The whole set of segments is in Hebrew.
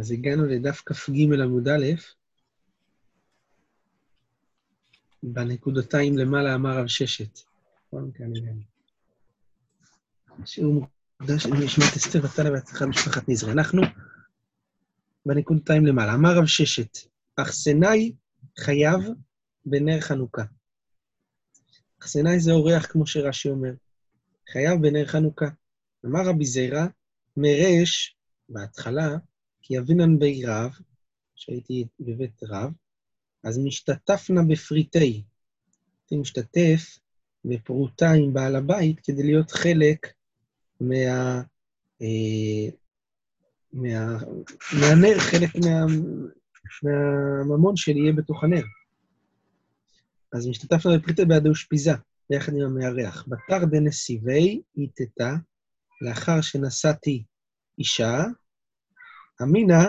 אז הגענו לדף כ"ג עמוד א', בנקודתיים למעלה אמר רב ששת. נכון, כאן הגענו. שיעור מוקדש לנשמת אסתר ותלה בהצלחה משפחת נזרי. אנחנו בנקודתיים למעלה. אמר רב ששת, אחסנאי חייב בנר חנוכה. אחסנאי זה אורח, כמו שרש"י אומר. חייב בנר חנוכה. אמר רבי זירא, מרש, בהתחלה, כי אבינן בי רב, שהייתי בבית רב, אז משתתפנה בפריטי. הייתי משתתף בפרוטה עם בעל הבית כדי להיות חלק מה... אה, מה... מהנר, חלק מה... מהממון שלי יהיה בתוך הנר. אז משתתפנה בפריטי בעד האושפיזה, ביחד עם המארח. בתר דנסיבי איתתה, לאחר שנשאתי אישה, אמינא,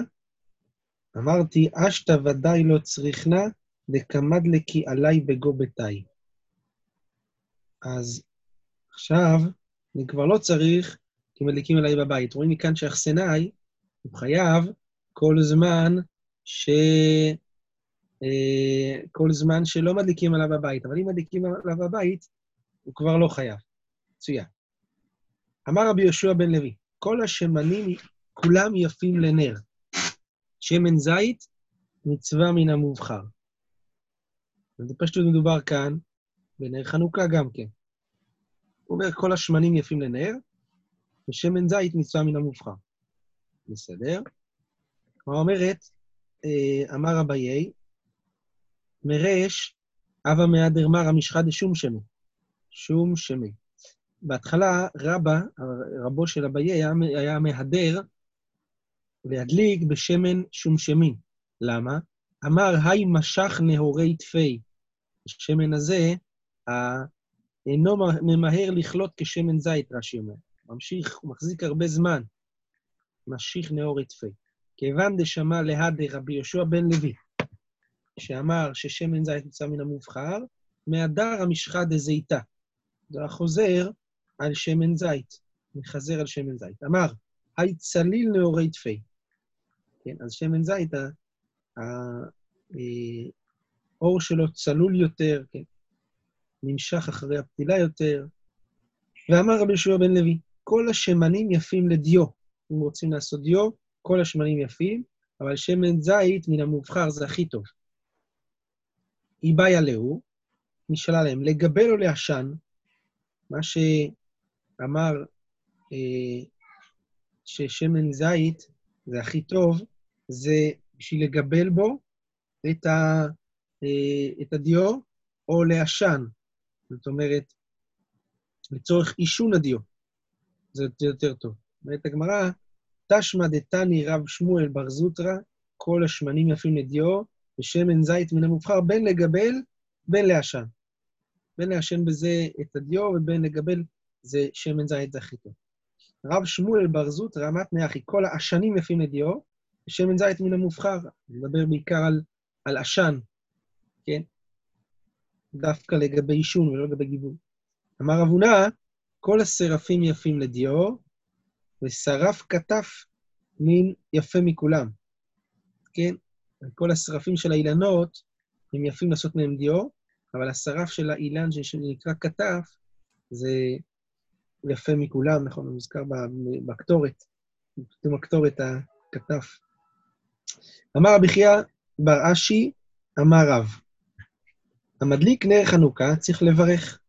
אמרתי, אשתא ודאי לא צריכנה, דקמד לקי עלי בגו ביתי. אז עכשיו, אני כבר לא צריך, כי מדליקים עליי בבית. רואים מכאן שאחסנאי, הוא חייב כל זמן ש... אה, כל זמן שלא מדליקים עליו בבית. אבל אם מדליקים עליו בבית, הוא כבר לא חייב. מצוין. אמר רבי יהושע בן לוי, כל השמנים כולם יפים לנר. שמן זית, מצווה מן המובחר. זה פשוט מדובר כאן בנר חנוכה גם כן. הוא אומר, כל השמנים יפים לנר, ושמן זית מצווה מן המובחר. בסדר? כלומר אומרת, אה, אמר אביי, מרש, אבא מהדר מרא משחא דשום שמי. שום שמי. בהתחלה רבא, רבו של אביי, היה, היה מהדר להדליק בשמן שומשמין. למה? אמר, היי משך נהורי תפי. השמן הזה, אינו ממהר לכלות כשמן זית, רש"י אומר. ממשיך, הוא מחזיק הרבה זמן. משיך נהורי תפי. כיוון דשמע להדה רבי יהושע בן לוי, שאמר ששמן זית נמצא מן המובחר, מהדר המשחה דזיתה. זה החוזר על שמן זית, מחזר על שמן זית. אמר, היי צליל נאורי תפי. כן, אז שמן זית, האור אה, שלו צלול יותר, כן, נמשך אחרי הפתילה יותר. ואמר רבי יהושע בן לוי, כל השמנים יפים לדיו. אם רוצים לעשות דיו, כל השמנים יפים, אבל שמן זית מן המובחר זה הכי טוב. איבאי עליהו, נשאלה להם, לגבל או לעשן, מה שאמר אה, ששמן זית זה הכי טוב, זה בשביל לגבל בו את, ה, אה, את הדיו או לעשן. זאת אומרת, לצורך עישון הדיו. זה יותר טוב. אומרת הגמרא, תשמע דתני רב שמואל בר זוטרא, כל השמנים יפים לדיו, ושמן זית מן המובחר, בין לגבל, בין לעשן. בין לעשן בזה את הדיו, ובין לגבל זה שמן זית טוב. רב שמואל בר זוטרא, מתנה אחי, כל העשנים יפים לדיו, ושמן זית מן המובחר. נדבר בעיקר על, על עשן, כן? דווקא לגבי עישון ולא לגבי גיבוי. אמר רב הונא, כל השרפים יפים לדיו, ושרף כתף מין יפה מכולם. כן? כל השרפים של האילנות, הם יפים לעשות מהם דיו, אבל השרף של האילן שנקרא כתף, זה יפה מכולם, נכון? הוא מוזכר בקטורת, כתוב הקטורת הכתף. אמר רבי חייא בר אשי, אמר רב, המדליק נר חנוכה צריך לברך.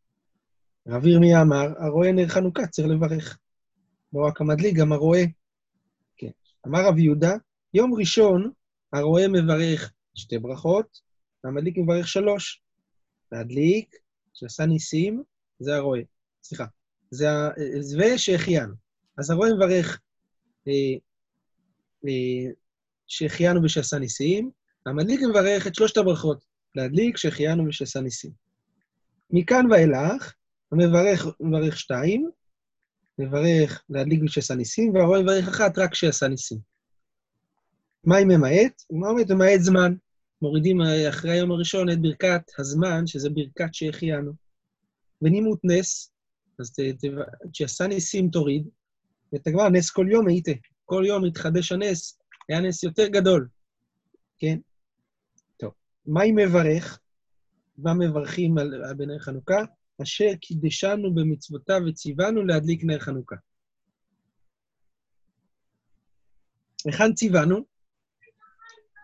רב ירמיה אמר, הרואה נר חנוכה צריך לברך. לא רק המדליק, גם הרואה. כן. אמר רב יהודה, יום ראשון הרואה מברך שתי ברכות, והמדליק מברך שלוש. להדליק, שעשה ניסים, זה הרואה. סליחה. זה ה... ושהחיינו. אז הרואה מברך אה, אה, שהחיינו ושעשה ניסים, המדליק מברך את שלושת הברכות, להדליק שהחיינו ושעשה ניסים. מכאן ואילך, המברך מברך שתיים, מברך להדליק ושעשה ניסים, והרואה מברך אחת רק שעשה ניסים. מה היא ממעט? היא אומרת, ממעט זמן. מורידים אחרי היום הראשון את ברכת הזמן, שזה ברכת שהחיינו. ונימות נס, אז שעשה ניסים תוריד, ותגמר נס כל יום הייתה. כל יום מתחדש הנס, היה נס יותר גדול, כן? טוב, מה היא מברך? מה מברכים על, על בנר חנוכה? אשר קידשנו במצוותיו וציוונו להדליק נר חנוכה. היכן ציוונו?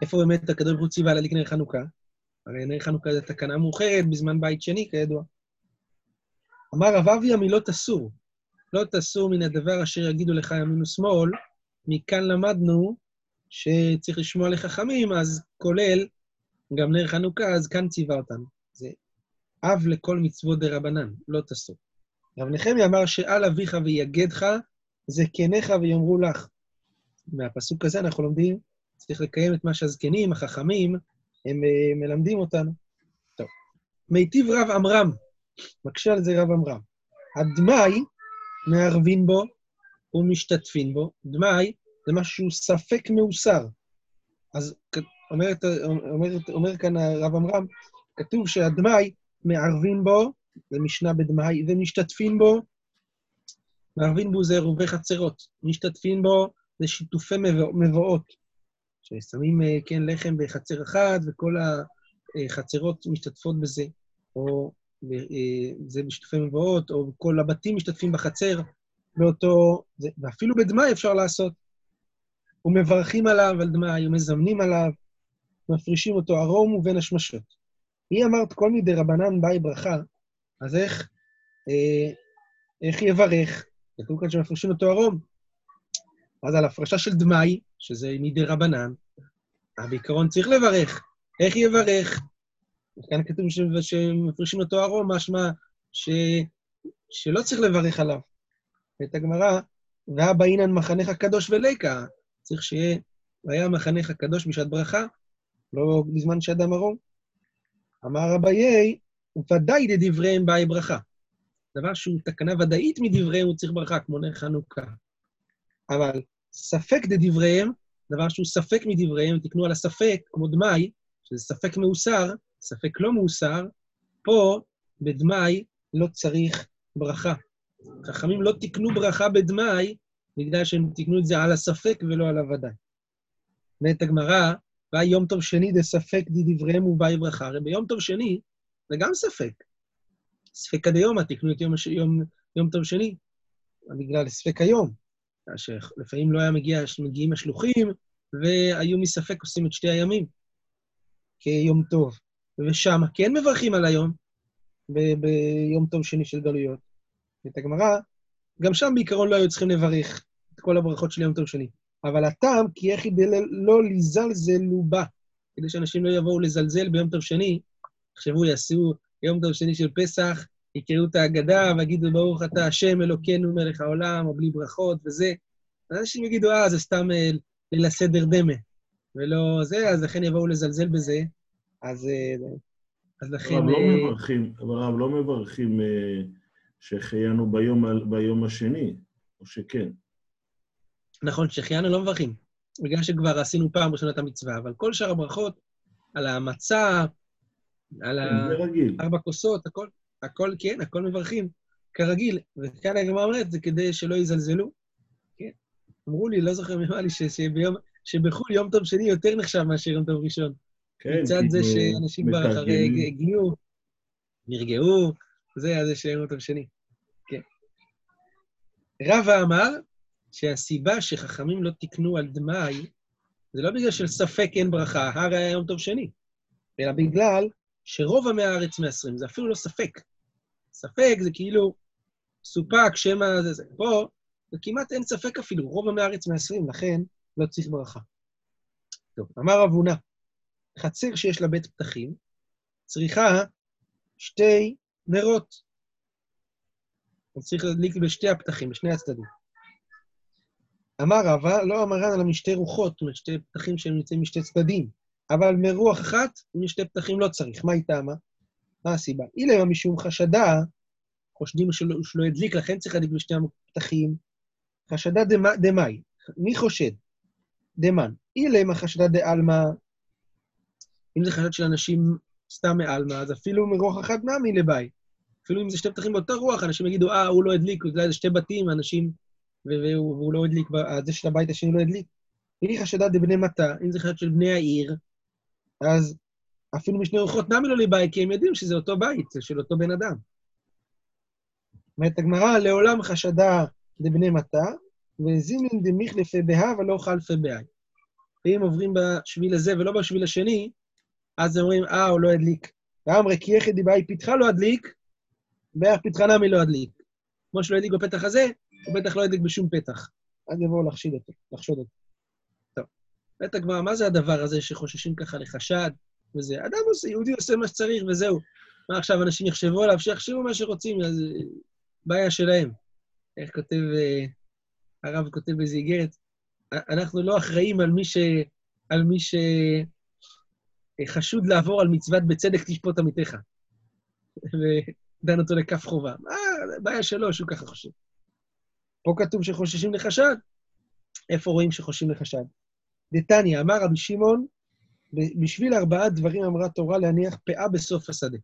איפה באמת הקדוש ברוך הוא ציווה להדליק נר חנוכה? הרי נר חנוכה זה תקנה מאוחרת בזמן בית שני, כידוע. אמר רב אבי המילות אסור. לא תסור מן הדבר אשר יגידו לך ימין ושמאל, מכאן למדנו שצריך לשמוע לחכמים, אז כולל גם נר חנוכה, אז כאן ציווה אותנו. זה אב לכל מצוות דה רבנן, לא תסור. רב נחמי אמר שאל אביך ויגדך, זקניך ויאמרו לך. מהפסוק הזה אנחנו לומדים, צריך לקיים את מה שהזקנים, החכמים, הם אה, מלמדים אותנו. טוב. מיטיב רב עמרם, מקשה על זה רב עמרם. הדמאי מערבין בו ומשתתפין בו. דמאי זה משהו ספק מאוסר. אז אומר, אומר, אומר כאן הרב עמרם, כתוב שהדמאי מערבין בו, זה משנה בדמאי, ומשתתפין בו, מערבין בו זה עירובי חצרות, משתתפין בו זה שיתופי מבואות, ששמים, אה, כן, לחם בחצר אחת, וכל החצרות משתתפות בזה, או אה, זה בשיתופי מבואות, או כל הבתים משתתפים בחצר באותו... ואפילו בדמאי אפשר לעשות. ומברכים עליו על דמאי, ומזמנים עליו, מפרישים אותו ערום ובין השמשות. היא אמרת כל מידי רבנן באי ברכה, אז איך, אה, איך יברך? כתוב כאן שמפרישים אותו ערום. אז על הפרשה של דמאי, שזה מידי רבנן, בעיקרון צריך לברך. איך יברך? כאן כתוב שמפרישים אותו ערום, משמע ש... שלא צריך לברך עליו. את הגמרא, והבא אינן מחנך קדוש וליקה, צריך שיהיה, והיה מחנך קדוש בשעת ברכה, לא בזמן שאדם ערום. אמר אביי, ודאי לדבריהם באי ברכה. דבר שהוא תקנה ודאית מדבריהם, הוא צריך ברכה, כמו נר חנוכה. אבל ספק דדבריהם, דבר שהוא ספק מדבריהם, תקנו על הספק, כמו דמאי, שזה ספק מאוסר, ספק לא מאוסר, פה, בדמאי, לא צריך ברכה. חכמים לא תקנו ברכה בדמאי, בגלל שהם תקנו את זה על הספק ולא על הוודאי. ואת הגמרא, ואי יום טוב שני דספק דדבריהם ובאי ברכה. הרי ביום טוב שני זה גם ספק. ספק עד היום, תקנו את יום, יום, יום טוב שני, בגלל ספק היום. שלפעמים לא היה מגיע, מגיעים השלוחים, והיו מספק עושים את שתי הימים כיום טוב. ושם כן מברכים על היום, ביום טוב שני של גלויות. את הגמרא, גם שם בעיקרון לא היו צריכים לברך את כל הברכות של יום טוב שני. אבל הטעם, כי איך ידע לא לזלזלו בה, כדי שאנשים לא יבואו לזלזל ביום טוב שני, יחשבו, יעשו יום טוב שני של פסח, יקראו את ההגדה ויגידו, ברוך אתה השם אלוקינו מלך העולם, או בלי ברכות וזה. אז אנשים יגידו, אה, זה סתם אה, ליל הסדר דמה, ולא זה, אז לכן יבואו לזלזל בזה. אז, אה, אז לכן... אבל לא אה, מברכים, אבל הרב, לא מברכים שהחיינו ביום, ביום השני, או שכן? נכון, שהחיינו לא מברכים, בגלל שכבר עשינו פעם ראשונה את המצווה, אבל כל שאר הברכות, על המצה, על ארבע כוסות, הכל, הכל, כן, הכל מברכים, כרגיל. וכאן הגמרא אומרת, זה כדי שלא יזלזלו. כן. אמרו לי, לא זוכר אמר לי, שביום, שבחו"ל יום טוב שני יותר נחשב מאשר יום טוב ראשון. כן, מצד זה שאנשים כבר אחרי הגיעו, נרגעו, זה, אז יש יום טוב שני. כן. רבא אמר שהסיבה שחכמים לא תיקנו על דמאי, זה לא בגלל של ספק אין ברכה, הרי היה יום טוב שני, אלא בגלל שרוב עמי הארץ מעשרים, זה אפילו לא ספק. ספק זה כאילו סופק, שמא זה זה. פה זה כמעט אין ספק אפילו, רוב עמי הארץ מעשרים, לכן לא צריך ברכה. טוב, אמר אבונה, חצר שיש לה בית פתחים, צריכה שתי נרות. הוא צריך להדליק בשתי הפתחים, בשני הצדדים. אמר רבא, לא אמרן על משתי רוחות, זאת אומרת, שתי פתחים שהם נמצאים משתי צדדים. אבל מרוח אחת, משתי פתחים לא צריך. מה היא טעמה? מה הסיבה? אילמה משום חשדה, חושדים שלא, שלא הדליק, לכן צריך להדליק בשתי הפתחים. חשדה דמאי. מי חושד? דמן. אילמה חשדה דעלמא, אם זה חשד של אנשים סתם מעלמא, אז אפילו מרוח אחת נמי לבית. אפילו אם זה שתי פתחים באותה רוח, אנשים יגידו, אה, הוא לא הדליק, זה שתי בתים, אנשים, והוא, והוא לא הדליק, זה של הבית השני לא הדליק. היא חשדה דבני מטה, אם זה חשד של בני העיר, אז אפילו משני אורחות נמי לא לבית, כי הם יודעים שזה אותו בית, זה של אותו בן אדם. אומרת הגמרא, לעולם חשדה דבני מטה, וזימין דמיכלפי בהא ולא חלפי בהאי. ואם עוברים בשביל הזה ולא בשביל השני, אז אומרים, אה, הוא לא הדליק. ואמרי, כי יחד דיבאי פתחה לא הדליק, בערך פתחה נמי לא הדליק. כמו שלא הדליק בפתח הזה, הוא בטח לא הדליק בשום פתח. אז יבואו לחשיד אותו, לחשוד אותו. טוב, בית הגמרא, מה זה הדבר הזה שחוששים ככה לחשד וזה? אדם עושה, יהודי עושה מה שצריך וזהו. מה עכשיו אנשים יחשבו עליו? שיחשבו מה שרוצים, אז בעיה שלהם. איך כותב, אה, הרב כותב באיזה איגרת, אנחנו לא אחראים על מי ש... על מי שחשוד לעבור על מצוות בצדק תשפוט עמיתך. ודן אותו לכף חובה. מה, בעיה שלו שהוא ככה חושב. פה כתוב שחוששים לחשד. איפה רואים שחוששים לחשד? דתניא, אמר רבי שמעון, בשביל ארבעה דברים אמרה תורה להניח פאה בסוף השדה.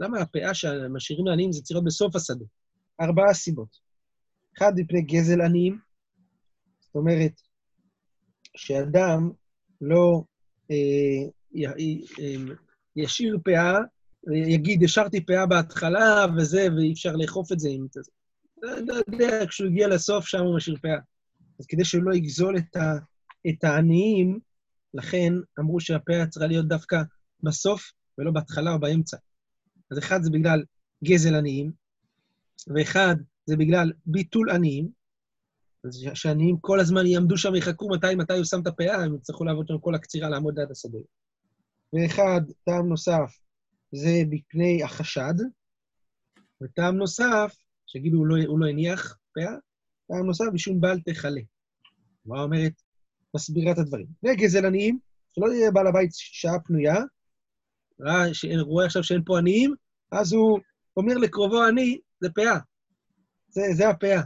למה הפאה שמשאירים לעניים זה צריך להיות בסוף השדה? ארבעה סיבות. אחד, מפני גזל עניים, זאת אומרת, שאדם לא אה, י, אה, ישאיר פאה, יגיד, השארתי פאה בהתחלה וזה, ואי אפשר לאכוף את זה אתה... לא יודע, כשהוא הגיע לסוף, שם הוא משאיר פאה. אז כדי שהוא לא יגזול את, ה, את העניים, לכן אמרו שהפאה צריכה להיות דווקא בסוף ולא בהתחלה או באמצע. אז אחד זה בגלל גזל עניים, ואחד זה בגלל ביטול עניים, אז שעניים כל הזמן יעמדו שם ויחכו מתי, מתי הוא שם את הפאה, הם יצטרכו לעבוד שם כל הקצירה, לעמוד עד השדה. ואחד, טעם נוסף, זה מפני החשד, וטעם נוסף, שיגידו הוא לא, הוא לא הניח פאה, טעם נוסף, משום בל תכלה. מה אומרת? מסבירה את הדברים. וגזל עניים, שלא יהיה בעל הבית שעה פנויה, ראה, שאין, רואה עכשיו שאין פה עניים, אז הוא אומר לקרובו עני, זה פאה. זה, זה הפאה.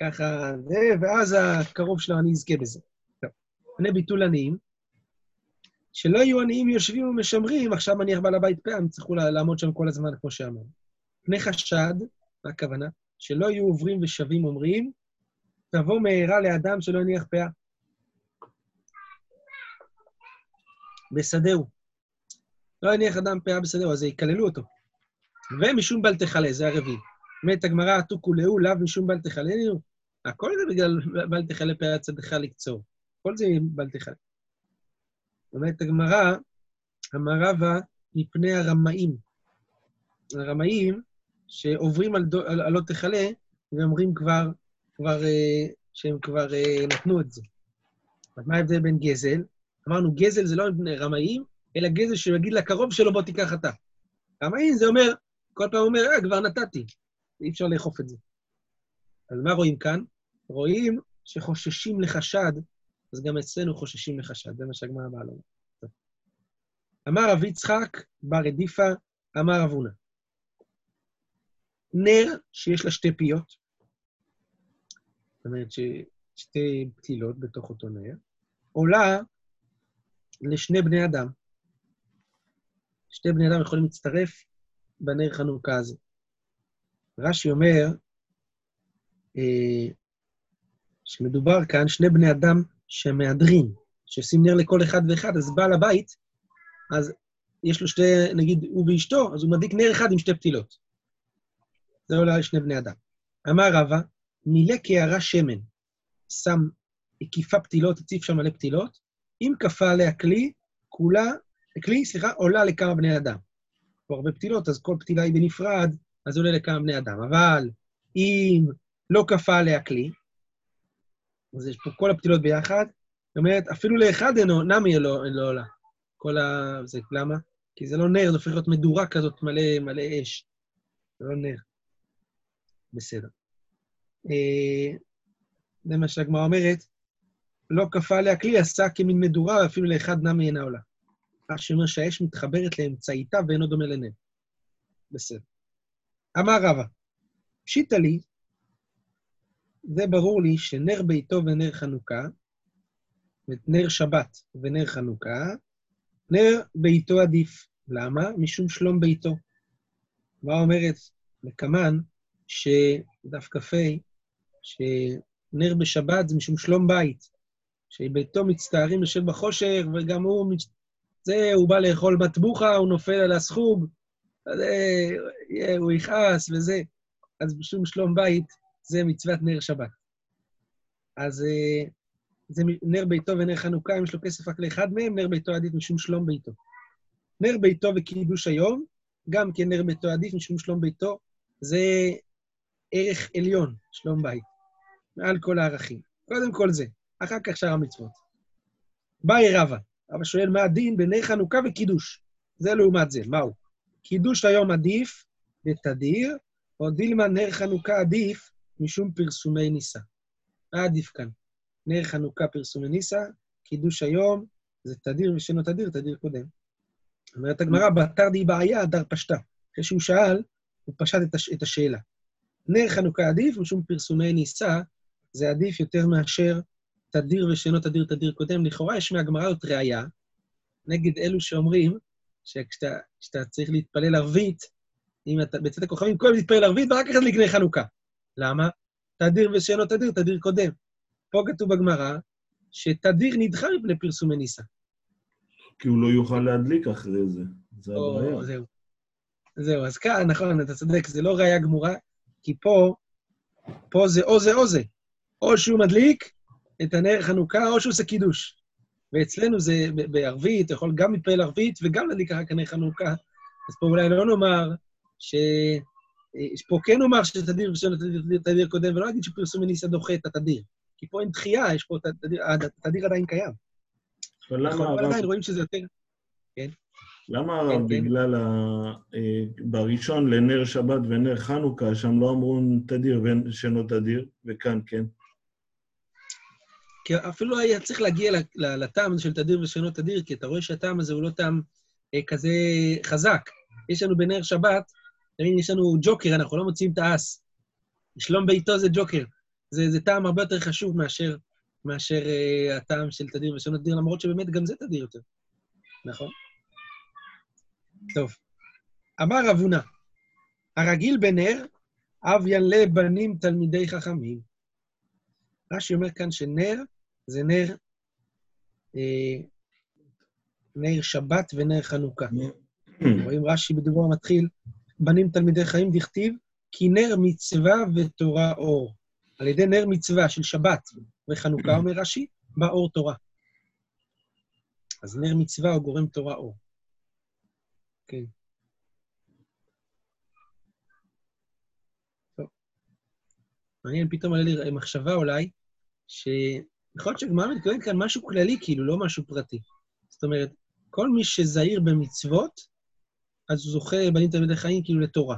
ככה, זה, ואז הקרוב שלו, אני אזכה בזה. טוב, לפני ביטול עניים, שלא יהיו עניים יושבים ומשמרים, עכשיו מניח בעל הבית פאה, הם יצטרכו לעמוד שם כל הזמן, כמו שאמרנו. פני חשד, מה הכוונה? שלא יהיו עוברים ושבים אומרים, תבוא מהרה לאדם שלא יניח פאה. בשדהו. לא יניח אדם פאה בשדהו, אז יקללו אותו. ומשום בל תכלה, זה הרביעי. אומרת הגמרא, עתוקו לאו, לאו משום בל תכלנו. הכל זה בגלל בל תכלה פאה צדך לקצור. כל זה בל תכלה. אומרת הגמרא, אמר רבא, מפני הרמאים. הרמאים שעוברים על, על, על לא תכלה, ואומרים כבר, כבר, אה, שהם כבר אה, נתנו את זה. אז מה ההבדל בין גזל? אמרנו, גזל זה לא מפני רמאים, אלא גזל שהוא יגיד לקרוב שלו, בוא תיקח אתה. רמאים זה אומר, כל פעם אומר, אה, כבר נתתי. אי אפשר לאכוף את זה. אז מה רואים כאן? רואים שחוששים לחשד, אז גם אצלנו חוששים לחשד, זה מה שהגמרא אמרה לנו. אמר רב יצחק, בר עדיפה, אמר רב הונא. נר שיש לה שתי פיות, זאת אומרת שתי פתילות בתוך אותו נר, עולה לשני בני אדם. שתי בני אדם יכולים להצטרף בנר חנוכה הזה. רש"י אומר אה, שמדובר כאן שני בני אדם שמהדרים, שעושים נר לכל אחד ואחד, אז בעל הבית, אז יש לו שתי, נגיד, הוא ואשתו, אז הוא מדליק נר אחד עם שתי פתילות. זה עולה לשני בני אדם. אמר רבא, מילא קערה שמן, שם הקיפה פתילות, הציף שם מלא פתילות, אם כפה עליה כלי, כולה, כלי, סליחה, עולה לכמה בני אדם. פה הרבה פתילות, אז כל פתילה היא בנפרד, אז עולה לכמה בני אדם. אבל אם לא כפה עליה כלי, אז יש פה כל הפתילות ביחד, זאת אומרת, אפילו לאחד אינו, נמי לא, לא עולה. כל ה... זה, למה? כי זה לא נר, זה הופך להיות מדורה כזאת מלא, מלא אש. זה לא נר. בסדר. אה, זה מה שהגמרא אומרת, לא כפה עליה כלי, עשה כמין מדורה, אפילו לאחד נמי אינה עולה. מה שאומר שהאש מתחברת לאמצעיתה ואינו דומה לנר. בסדר. אמר רבא, פשיטא לי, זה ברור לי שנר ביתו ונר חנוכה, נר שבת ונר חנוכה, נר ביתו עדיף. למה? משום שלום ביתו. מה אומרת לקמן, שדף כ"ה, שנר בשבת זה משום שלום בית, שביתו מצטערים יושב בחושך, וגם הוא, מצ- זה, הוא בא לאכול מטבוחה, הוא נופל על הסחוג, זה, יהיה, הוא יכעס וזה. אז בשום שלום בית, זה מצוות נר שבת. אז אה, זה נר ביתו ונר חנוכה, אם יש לו כסף רק לאחד מהם, נר ביתו עדיף משום שלום ביתו. נר ביתו וקידוש היום, גם כן נר ביתו עדיף משום שלום ביתו, זה ערך עליון, שלום בית, מעל כל הערכים. קודם כל זה, אחר כך שאר המצוות. באי רבא, רבא שואל מה הדין בנר חנוכה וקידוש. זה לעומת זה, מהו? קידוש היום עדיף בתדיר, או דילמה נר חנוכה עדיף משום פרסומי נישא. מה עדיף כאן? נר חנוכה פרסומי נישא, קידוש היום זה תדיר ושאינו תדיר, תדיר קודם. אומרת הגמרא, בתר די בעיה, דר פשטה. אחרי שהוא שאל, הוא פשט את, הש... את השאלה. נר חנוכה עדיף, משום פרסומי נישא, זה עדיף יותר מאשר תדיר ושאינו תדיר, תדיר קודם. לכאורה יש מהגמרא זאת ראייה נגד אלו שאומרים שכשאתה כשאתה צריך להתפלל ערבית, אם אתה בצאת הכוכבים, קודם להתפלל ערבית ורק אחרי זה לקנה חנוכה. למה? תדיר ושאינו תדיר, תדיר קודם. פה כתוב בגמרא שתדיר נדחה מפני פרסומי נישא. כי הוא לא יוכל להדליק אחרי זה. זה הבעיה. זהו. זהו, אז כאן, נכון, אתה צודק, זה לא ראייה גמורה, כי פה, פה זה או זה או זה. או שהוא מדליק את הנר חנוכה, או שהוא עושה קידוש. ואצלנו זה בערבית, אתה יכול גם להתפלל ערבית וגם להדליק אחר כך נר חנוכה. אז פה אולי לא נאמר ש... אה, פה כן נאמר שתדיר ושאינו תדיר, תדיר, קודם, ולא נגיד שפרסום מניסה דוחה את התדיר. כי פה אין דחייה, יש פה תדיר, התדיר עדיין קיים. אבל למה אבל עדיין רואים שזה יותר... כן, הרב, כן. בגלל ה... אה, בראשון לנר שבת ונר חנוכה, שם לא אמרו תדיר ושאינו תדיר, וכאן כן. כי אפילו היה צריך להגיע לטעם של תדיר ושאינו תדיר, כי אתה רואה שהטעם הזה הוא לא טעם אה, כזה חזק. יש לנו בנר שבת, תמיד יש לנו ג'וקר, אנחנו לא מוציאים את האס. שלום ביתו זה ג'וקר. זה, זה טעם הרבה יותר חשוב מאשר, מאשר אה, הטעם של תדיר ושאינו תדיר, למרות שבאמת גם זה תדיר יותר. נכון? טוב. אמר רב הונא, הרגיל בנר, אב ינלה בנים תלמידי חכמים. רש"י אומר כאן שנר זה נר, אה, נר שבת ונר חנוכה. רואים רש"י בדברו המתחיל, בנים תלמידי חיים דכתיב, כי נר מצווה ותורה אור. על ידי נר מצווה של שבת וחנוכה, אומר רש"י, בא אור תורה. אז נר מצווה הוא גורם תורה אור. כן. מעניין, פתאום עלה לי מחשבה אולי, שיכול להיות שהגמרא מתכוונת כאן משהו כללי, כאילו, לא משהו פרטי. זאת אומרת, כל מי שזהיר במצוות, אז הוא זוכה בנים תלמידי חיים כאילו לתורה.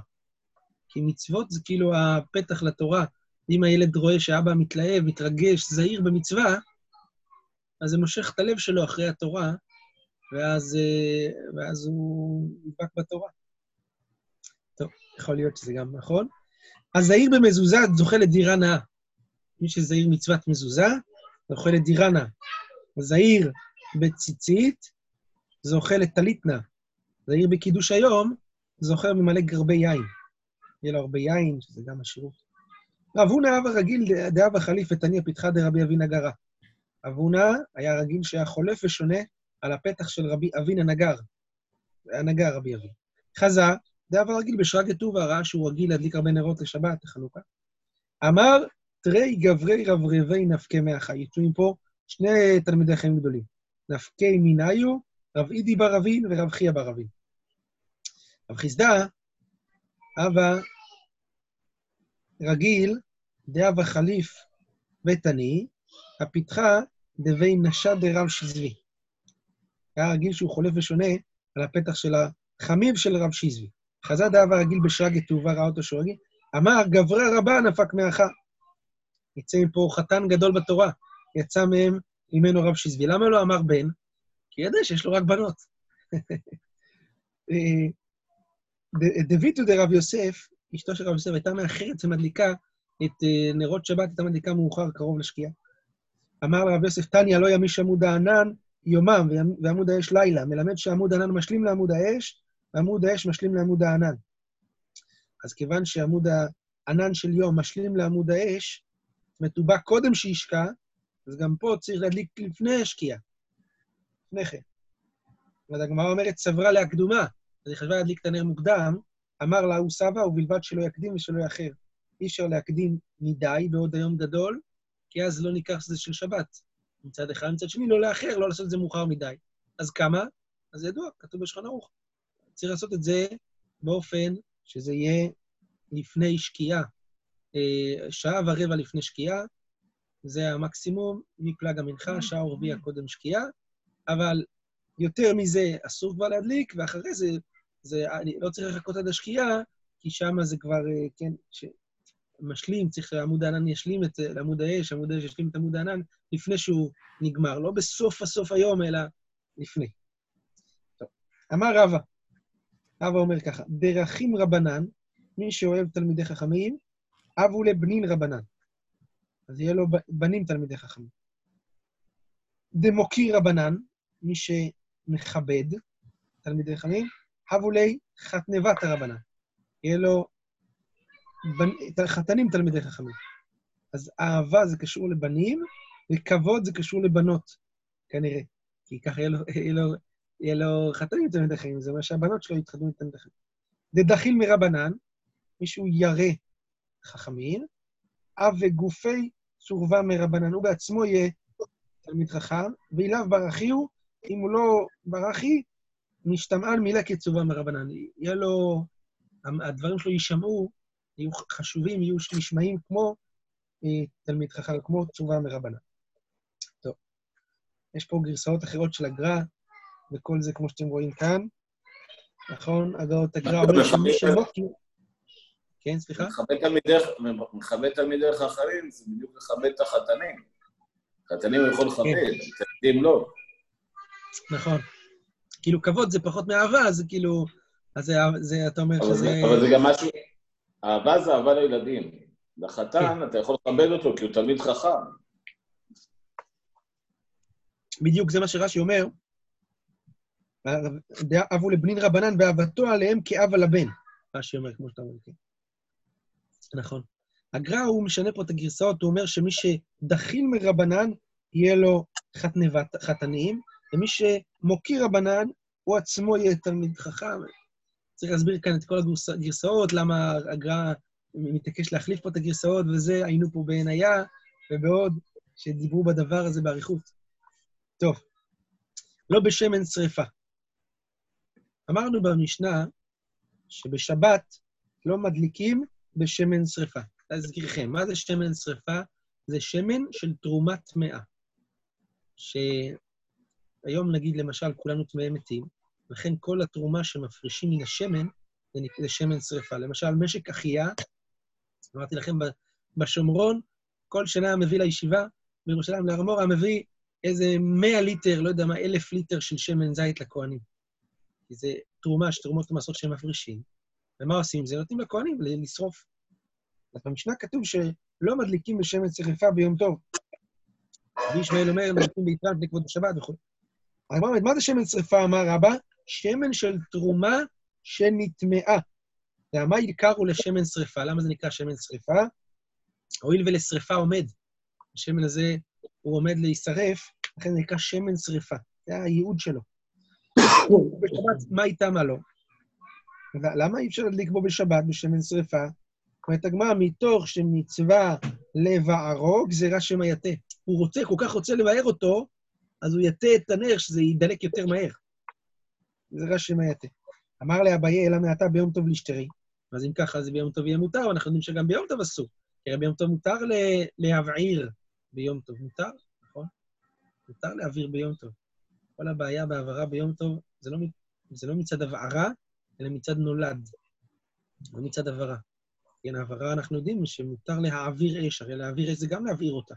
כי מצוות זה כאילו הפתח לתורה. אם הילד רואה שאבא מתלהב, מתרגש, זהיר במצווה, אז זה מושך את הלב שלו אחרי התורה, ואז, אה, ואז הוא נדבק בתורה. טוב, יכול להיות שזה גם נכון. הזהיר במזוזה זוכה לדירה נאה. מי שזהיר מצוות מזוזה, זוכה לדירה נאה. הזהיר בציצית, זוכה לטלית נאה. זהיר בקידוש היום, זוכר ממלא גרבי יין. יהיה לו הרבה יין, שזה גם השירות. רב הונא אב הרגיל דאב החליף ותניע פתחה דרבי אבינה גרא. רב הונא היה רגיל שהיה חולף ושונה על הפתח של רבי אבינה נגר. היה נגר רבי אבי. חזה, דאב הרגיל בשרגא טובא, ראה שהוא רגיל להדליק הרבה נרות לשבת, לחנוכה. אמר, תרי גברי רברבי נפקי מהחי. יצאו מפה שני תלמידי חיים גדולים. נפקי מיניו, רב אידי בר אבין ורב חייא בר אבין. רב חיסדא, אבא רגיל, דאבא חליף ותני, הפתחה דבי נשא דרב שזבי. היה רגיל שהוא חולף ושונה על הפתח של החמיב של רב שזבי. חזה דאבא רגיל בשרגא טובה, ראה אותו שהוא רגיל, אמר, גברה רבה נפק מאחה. יצא מפה חתן גדול בתורה, יצא מהם, ממנו רב שזבי. למה לא אמר בן? כי ידע שיש לו רק בנות. דויטו דרב יוסף, אשתו של רב יוסף, הייתה מאחרת ומדליקה את אה, נרות שבת, הייתה מדליקה מאוחר, קרוב לשקיעה. אמר לרב יוסף, תניא לא ימיש עמוד הענן יומם ועמוד האש לילה, מלמד שעמוד הענן משלים לעמוד האש, ועמוד האש משלים לעמוד הענן. אז כיוון שעמוד הענן של יום משלים לעמוד האש, זאת אומרת, קודם שישקע, אז גם פה צריך להדליק לפני השקיעה. לפני כן. אז הגמרא אומרת, סברה להקדומה. אז היא חשבה להדליק את הנר מוקדם, אמר לה, הוא סבא, ובלבד שלא יקדים ושלא יאחר. אי אפשר להקדים מדי בעוד היום גדול, כי אז לא ניקח שזה של שבת. מצד אחד, מצד שני, לא לאחר, לא לעשות את זה מאוחר מדי. אז כמה? אז ידוע, כתוב בשולחן ערוך. צריך לעשות את זה באופן שזה יהיה לפני שקיעה, אה, שעה ורבע לפני שקיעה, זה המקסימום מפלג המנחה, שעה ורביע קודם שקיעה, אבל יותר מזה אסור כבר להדליק, ואחרי זה, זה אני לא צריך לחכות עד השקיעה, כי שם זה כבר, אה, כן, משלים, צריך שעמוד הענן ישלים את, לעמוד האש, עמוד האש ישלים את עמוד הענן לפני שהוא נגמר, לא בסוף הסוף היום, אלא לפני. טוב. אמר רבא, רבא אומר ככה, דרכים רבנן, מי שאוהב תלמידי חכמים, אבו לבנין רבנן. אז יהיה לו בנים תלמידי חכמים. דמוקיר רבנן, מי שמכבד תלמידי חכמים, אבו לי חתנבת הרבנן. יהיה לו בנ... חתנים תלמידי חכמים. אז אהבה זה קשור לבנים, וכבוד זה קשור לבנות, כנראה. כי ככה יהיה לו, יהיה לו, יהיה לו חתנים תלמידי חכמים, זה אומר שהבנות שלו יתחתנו תלמידי חכמים. דדחיל מרבנן, מישהו ירא חכמים, אב וגופי סורבה מרבנן, הוא בעצמו יהיה תלמיד חכם, ואילאו ברכי הוא, אם הוא לא ברכי, משתמעל מילה כצורבה מרבנן. יהיה לו, הדברים שלו יישמעו, יהיו חשובים, יהיו נשמעים כמו אה, תלמיד חכם, כמו צורבה מרבנן. טוב, יש פה גרסאות אחרות של הגר"א, וכל זה כמו שאתם רואים כאן. נכון? הגאות הגר"א אומר שמי שלא... כן, סליחה? מכבד תלמידי חכמים, זה בדיוק לכבד את החתנים. חתנים הוא יכול לכבד, כן. תלמידים לא. נכון. כאילו, כבוד זה פחות מאהבה, אז כאילו... אז זה, אתה אומר שזה... אבל זה גם משהו... אהבה זה אהבה לילדים. לחתן, כן. אתה יכול לכבד אותו כי הוא תלמיד חכם. בדיוק, זה מה שרש"י אומר. אבו לבנין רבנן ואהבתו עליהם כאב על הבן. רש"י אומר, כמו שאתה אומר, כן. נכון. הגר"א, הוא משנה פה את הגרסאות, הוא אומר שמי שדחיל מרבנן, יהיה לו חתנבת, חתנים, ומי שמוקיר רבנן, הוא עצמו יהיה תלמיד חכם. צריך להסביר כאן את כל הגרסאות, למה הגר"א מתעקש להחליף פה את הגרסאות, וזה, היינו פה בעינייה ובעוד, שדיברו בדבר הזה באריכות. טוב, לא בשמן שרפה. אמרנו במשנה שבשבת לא מדליקים בשמן שרפה. להזכירכם, מה זה שמן שרפה? זה שמן של תרומה טמאה. שהיום נגיד, למשל, כולנו טמאי מתים, לכן כל התרומה שמפרישים מן השמן זה שמן שרפה. למשל, משק אחיה, אמרתי לכם, בשומרון, כל שנה מביא לישיבה בירושלים, להר המורה, מביא איזה 100 ליטר, לא יודע מה, אלף ליטר של שמן זית לכהנים. כי זה תרומה, שתרומות המסות שהם מפרישים. ומה עושים עם זה? נותנים לכהנים לשרוף. אז במשנה כתוב שלא מדליקים בשמן שרפה ביום טוב. וישמעאל אומר, מדליקים ביתרן כבוד השבת וכו'. אומרת, מה זה שמן שרפה, אמר רבא? שמן של תרומה שנטמעה. ומה יקרו לשמן שרפה? למה זה נקרא שמן שרפה? הואיל ולשרפה עומד. השמן הזה, הוא עומד להישרף, לכן זה נקרא שמן שרפה. זה הייעוד שלו. בשבת, מה איתה, מה לא? למה אי אפשר להדליק בו בשבת בשמן שרפה? אומרת הגמרא, מתוך שמצווה לבערו, גזירה שמא יתה. הוא רוצה, כל כך רוצה לבאר אותו, אז הוא יתה את הנר, שזה יידלק יותר מהר. גזירה שמא יתה. אמר לאביי, אלא מעתה ביום טוב לשתרי. אז אם ככה, אז ביום טוב יהיה מותר, ואנחנו יודעים שגם ביום טוב אסור. כי ביום טוב מותר להבעיר ביום טוב. מותר, נכון? מותר להעביר ביום טוב. כל הבעיה בהעברה ביום טוב, זה לא, זה לא מצד הבערה, אלא מצד נולד, לא מצד הבערה. כן, העברה, אנחנו יודעים שמותר להעביר אש, הרי להעביר אש זה גם להבעיר אותה.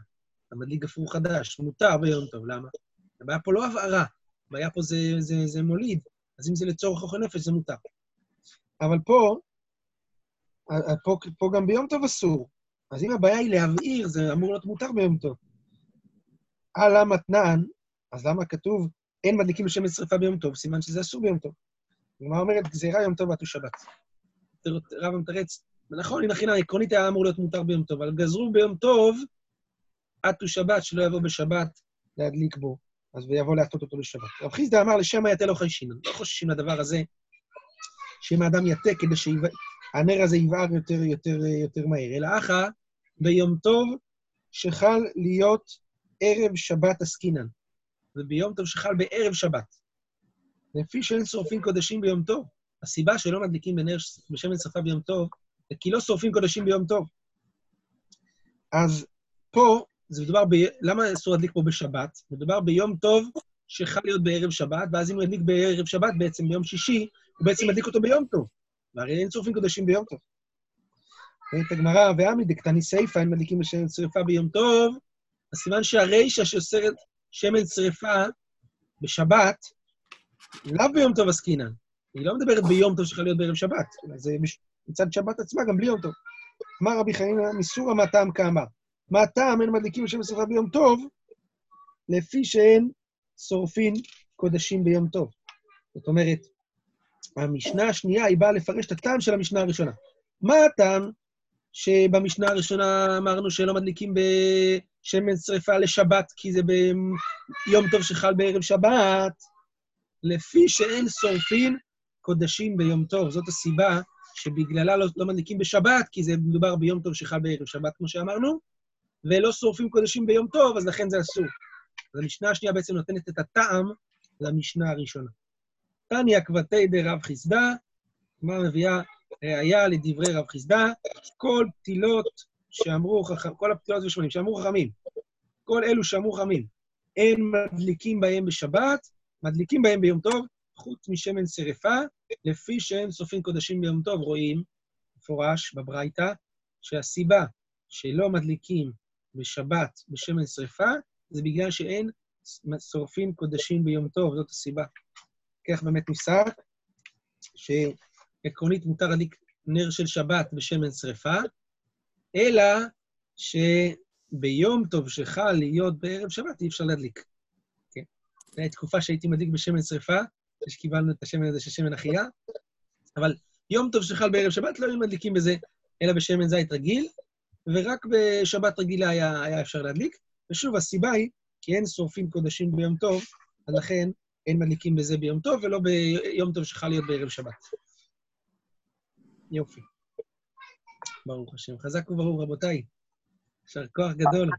המדליק גפרור חדש, מותר ביום טוב, למה? הבעיה פה לא הבערה, הבעיה פה זה, זה, זה מוליד, אז אם זה לצורך אוכל נפש, זה מותר. אבל פה, פה, פה גם ביום טוב אסור. אז אם הבעיה היא להבעיר, זה אמור להיות מותר ביום טוב. על המתנן, אז למה כתוב אין מדליקים בשמן שרפה ביום טוב? סימן שזה אסור ביום טוב. הגמרא אומרת, גזירה יום טוב ועטו שבת. רב מתרץ, נכון, הנה חינם, עקרונית היה אמור להיות מותר ביום טוב, אבל גזרו ביום טוב, עטו שבת, שלא יבוא בשבת להדליק בו, אז ויבוא להטות אותו בשבת. רב חיסדא אמר, לשמא יתה לא חיישינן. לא חוששים לדבר הזה, שאם האדם יתה כדי שהנר הזה יבער יותר, יותר, יותר מהר, אלא אחא, ביום טוב שחל להיות ערב שבת עסקינן, וביום טוב שחל בערב שבת. לפי שאין שורפים קודשים ביום טוב. הסיבה שלא מדליקים בנר בשמן שרפה ביום טוב, זה כי לא שורפים קודשים ביום טוב. אז פה, זה מדובר ב... למה אסור להדליק פה בשבת? מדובר ביום טוב שחל להיות בערב שבת, ואז אם הוא ידליק בערב שבת, בעצם ביום שישי, הוא בעצם מדליק אותו ביום טוב. והרי אין שורפים קודשים ביום טוב. אומרת הגמרא, ועמי דקתני סיפא, אין מדליקים בשמן שרפה ביום טוב, אז סימן שהרישא שאוסרת שמן שרפה בשבת, לאו ביום טוב עסקינן. היא לא מדברת ביום טוב שצריך להיות בערב שבת, זה מצד שבת עצמה, גם בלי יום טוב. אמר רבי חנינא, מסורא מה טעם כאמר. מה הטעם אין מדליקים בשם שרפה ביום טוב, לפי שאין שורפין קודשים ביום טוב. זאת אומרת, המשנה השנייה היא באה לפרש את הטעם של המשנה הראשונה. מה הטעם שבמשנה הראשונה אמרנו שלא מדליקים בשמן שרפה לשבת, כי זה ביום טוב שחל בערב שבת? לפי שאין שורפין קודשים ביום טוב. זאת הסיבה שבגללה לא, לא מדליקים בשבת, כי זה מדובר ביום טוב שחל בערב שבת, כמו שאמרנו, ולא שורפים קודשים ביום טוב, אז לכן זה אסור. אז המשנה השנייה בעצם נותנת את הטעם למשנה הראשונה. תניא כבתי דרב חיסדא, מה מביאה ראיה לדברי רב חיסדא, כל פתילות שאמרו חכמים, כל הפתילות ושמונים שאמרו חכמים, כל אלו שאמרו חכמים, אין מדליקים בהם בשבת, מדליקים בהם ביום טוב, חוץ משמן שרפה, לפי שהם סופרים קודשים ביום טוב, רואים, מפורש בברייתא, שהסיבה שלא מדליקים בשבת בשמן שרפה, זה בגלל שאין שורפים קודשים ביום טוב, זאת הסיבה. כך באמת נפסק, שעקרונית מותר להדליק נר של שבת בשמן שרפה, אלא שביום טוב שחל להיות בערב שבת אי אפשר להדליק. כן? זו הייתה תקופה שהייתי מדליק בשמן שרפה, שקיבלנו את השמן הזה של שמן אחייה, אבל יום טוב שחל בערב שבת לא היו מדליקים בזה, אלא בשמן זית רגיל, ורק בשבת רגילה היה, היה אפשר להדליק. ושוב, הסיבה היא כי אין שורפים קודשים ביום טוב, אז לכן אין מדליקים בזה ביום טוב, ולא ביום טוב שחל להיות בערב שבת. יופי. ברוך השם. חזק וברור, רבותיי. יישר כוח גדול.